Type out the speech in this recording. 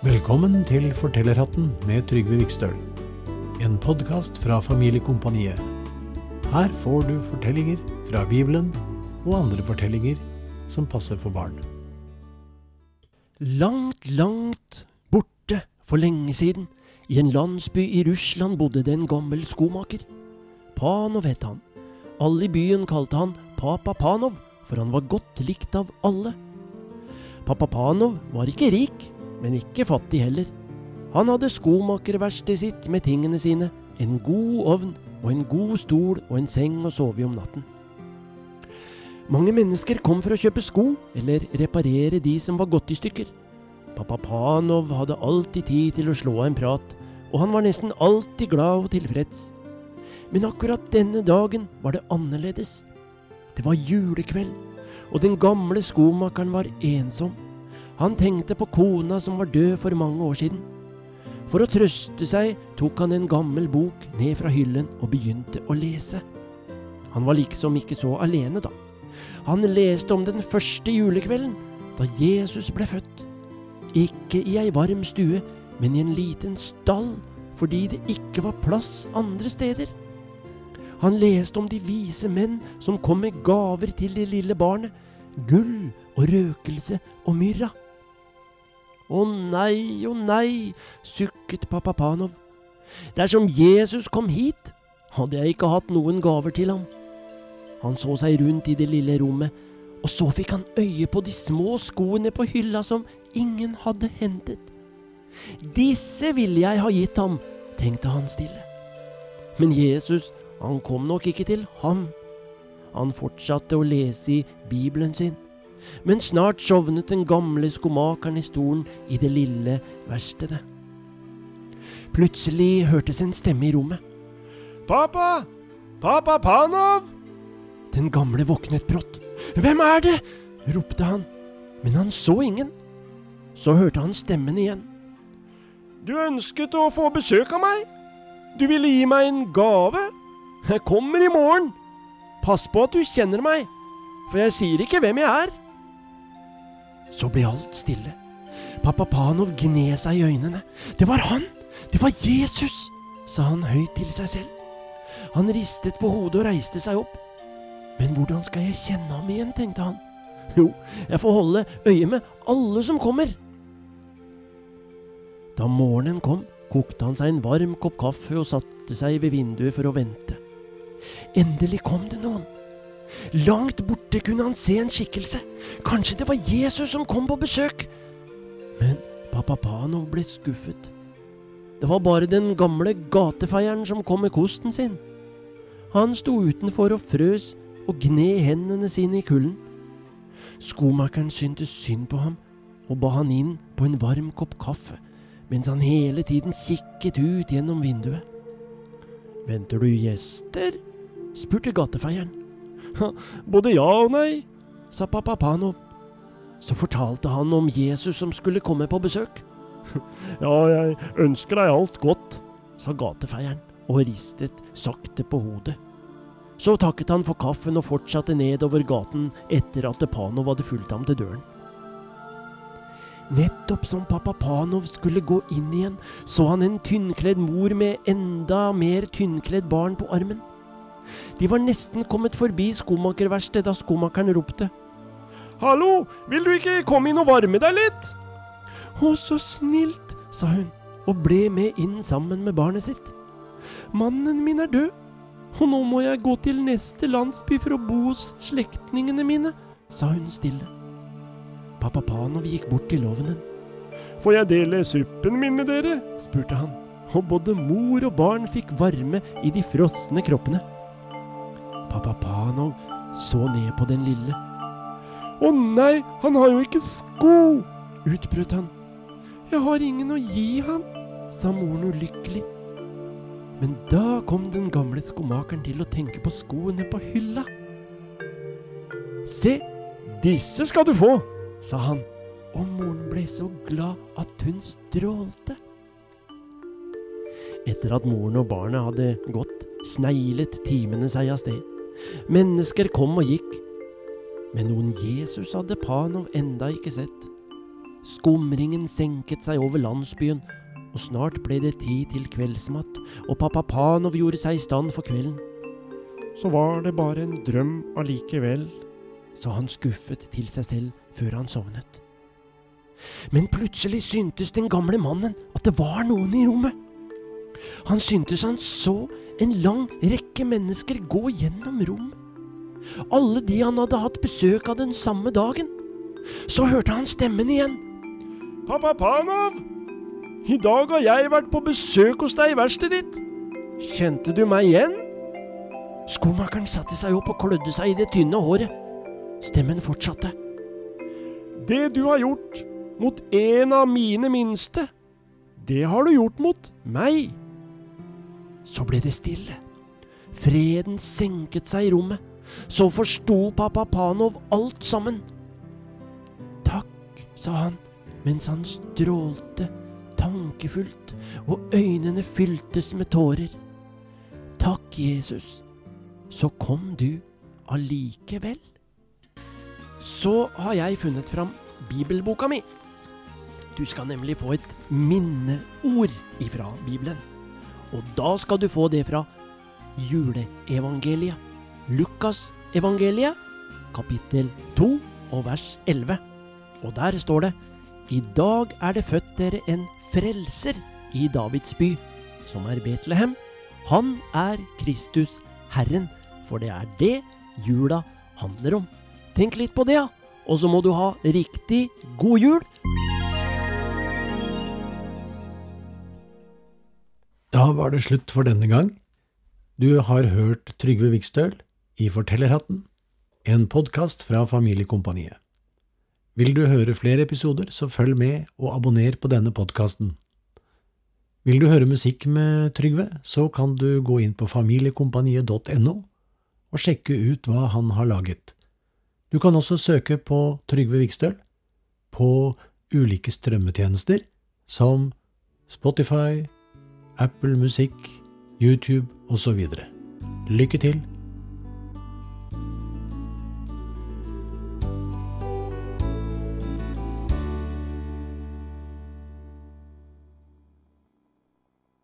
Velkommen til Fortellerhatten med Trygve Vikstøl. En podkast fra Familiekompaniet. Her får du fortellinger fra Bibelen og andre fortellinger som passer for barn. Langt, langt borte for lenge siden, i en landsby i Russland, bodde det en gammel skomaker. Panov het han. Alle i byen kalte han Papa Panov, for han var godt likt av alle. Papa Panov var ikke rik, men ikke fattig heller. Han hadde skomakerverkstedet sitt med tingene sine, en god ovn og en god stol og en seng å sove i om natten. Mange mennesker kom for å kjøpe sko eller reparere de som var gått i stykker. Pappa Panov hadde alltid tid til å slå av en prat, og han var nesten alltid glad og tilfreds. Men akkurat denne dagen var det annerledes. Det var julekveld, og den gamle skomakeren var ensom. Han tenkte på kona som var død for mange år siden. For å trøste seg tok han en gammel bok ned fra hyllen og begynte å lese. Han var liksom ikke så alene, da. Han leste om den første julekvelden, da Jesus ble født. Ikke i ei varm stue, men i en liten stall, fordi det ikke var plass andre steder. Han leste om de vise menn som kom med gaver til det lille barnet, gull og røkelse og myrra. Å nei, å nei, sukket pappa Panov. Dersom Jesus kom hit, hadde jeg ikke hatt noen gaver til ham. Han så seg rundt i det lille rommet, og så fikk han øye på de små skoene på hylla som ingen hadde hentet. Disse ville jeg ha gitt ham, tenkte han stille. Men Jesus, han kom nok ikke til ham. Han fortsatte å lese i Bibelen sin. Men snart sovnet den gamle skomakeren i stolen i det lille verkstedet. Plutselig hørtes en stemme i rommet. Pappa! Pappa Panov! Den gamle våknet brått. Hvem er det? ropte han, men han så ingen. Så hørte han stemmen igjen. Du ønsket å få besøk av meg? Du ville gi meg en gave? Jeg kommer i morgen. Pass på at du kjenner meg, for jeg sier ikke hvem jeg er. Så ble alt stille. Pappa Panov gned seg i øynene. Det var han! Det var Jesus! sa han høyt til seg selv. Han ristet på hodet og reiste seg opp. Men hvordan skal jeg kjenne ham igjen, tenkte han. Jo, jeg får holde øye med alle som kommer. Da morgenen kom, kokte han seg en varm kopp kaffe og satte seg ved vinduet for å vente. Endelig kom det noen. Langt borte kunne han se en skikkelse. Kanskje det var Jesus som kom på besøk. Men pappa Panov ble skuffet. Det var bare den gamle gatefeieren som kom med kosten sin. Han sto utenfor og frøs og gned hendene sine i kulden. Skomakeren syntes synd på ham og ba han inn på en varm kopp kaffe, mens han hele tiden kikket ut gjennom vinduet. Venter du gjester? spurte gatefeieren. Både ja og nei, sa pappa Panov. Så fortalte han om Jesus som skulle komme på besøk. Ja, jeg ønsker deg alt godt, sa gatefeieren og ristet sakte på hodet. Så takket han for kaffen og fortsatte nedover gaten etter at Panov hadde fulgt ham til døren. Nettopp som pappa Panov skulle gå inn igjen, så han en tynnkledd mor med enda mer tynnkledd barn på armen. De var nesten kommet forbi skomakerverkstedet da skomakeren ropte. Hallo, vil du ikke komme inn og varme deg litt? Å, så snilt, sa hun og ble med inn sammen med barnet sitt. Mannen min er død, og nå må jeg gå til neste landsby for å bo hos slektningene mine, sa hun stille. Pappa Panov gikk bort til ovnen. Får jeg dele suppen min med dere? spurte han, og både mor og barn fikk varme i de frosne kroppene. Pappa Panov så ned på den lille. Å nei, han har jo ikke sko! utbrøt han. Jeg har ingen å gi han, sa moren ulykkelig. Men da kom den gamle skomakeren til å tenke på skoene på hylla. Se, disse skal du få, sa han, og moren ble så glad at hun strålte. Etter at moren og barnet hadde gått, sneglet timene seg av sted. Mennesker kom og gikk, men noen Jesus hadde Panov enda ikke sett. Skumringen senket seg over landsbyen, og snart ble det tid til kveldsmat, og pappa Panov gjorde seg i stand for kvelden. Så var det bare en drøm allikevel, sa han skuffet til seg selv før han sovnet. Men plutselig syntes den gamle mannen at det var noen i rommet. Han syntes han så en lang rekke mennesker gå gjennom rommet. Alle de han hadde hatt besøk av den samme dagen. Så hørte han stemmen igjen. Pappa Panov! I dag har jeg vært på besøk hos deg i verkstedet ditt. Kjente du meg igjen? Skomakeren satte seg opp og klødde seg i det tynne håret. Stemmen fortsatte. Det du har gjort mot en av mine minste, det har du gjort mot meg. Så ble det stille. Freden senket seg i rommet. Så forsto pappa Panov alt sammen. Takk, sa han mens han strålte tankefullt, og øynene fyltes med tårer. Takk, Jesus, så kom du allikevel. Så har jeg funnet fram bibelboka mi. Du skal nemlig få et minneord ifra Bibelen. Og da skal du få det fra juleevangeliet. Lukasevangeliet, kapittel 2 og vers 11. Og der står det I dag er det født dere en frelser i Davids by, som er Betlehem. Han er Kristus Herren, for det er det jula handler om. Tenk litt på det, ja. Og så må du ha riktig god jul. Da var det slutt for denne gang. Du har hørt Trygve Vikstøl i Fortellerhatten, en podkast fra Familiekompaniet. Vil du høre flere episoder, så følg med og abonner på denne podkasten. Vil du høre musikk med Trygve, så kan du gå inn på familiekompaniet.no og sjekke ut hva han har laget. Du kan også søke på Trygve Vikstøl på ulike strømmetjenester som Spotify, Apple Musikk, YouTube osv. Lykke til!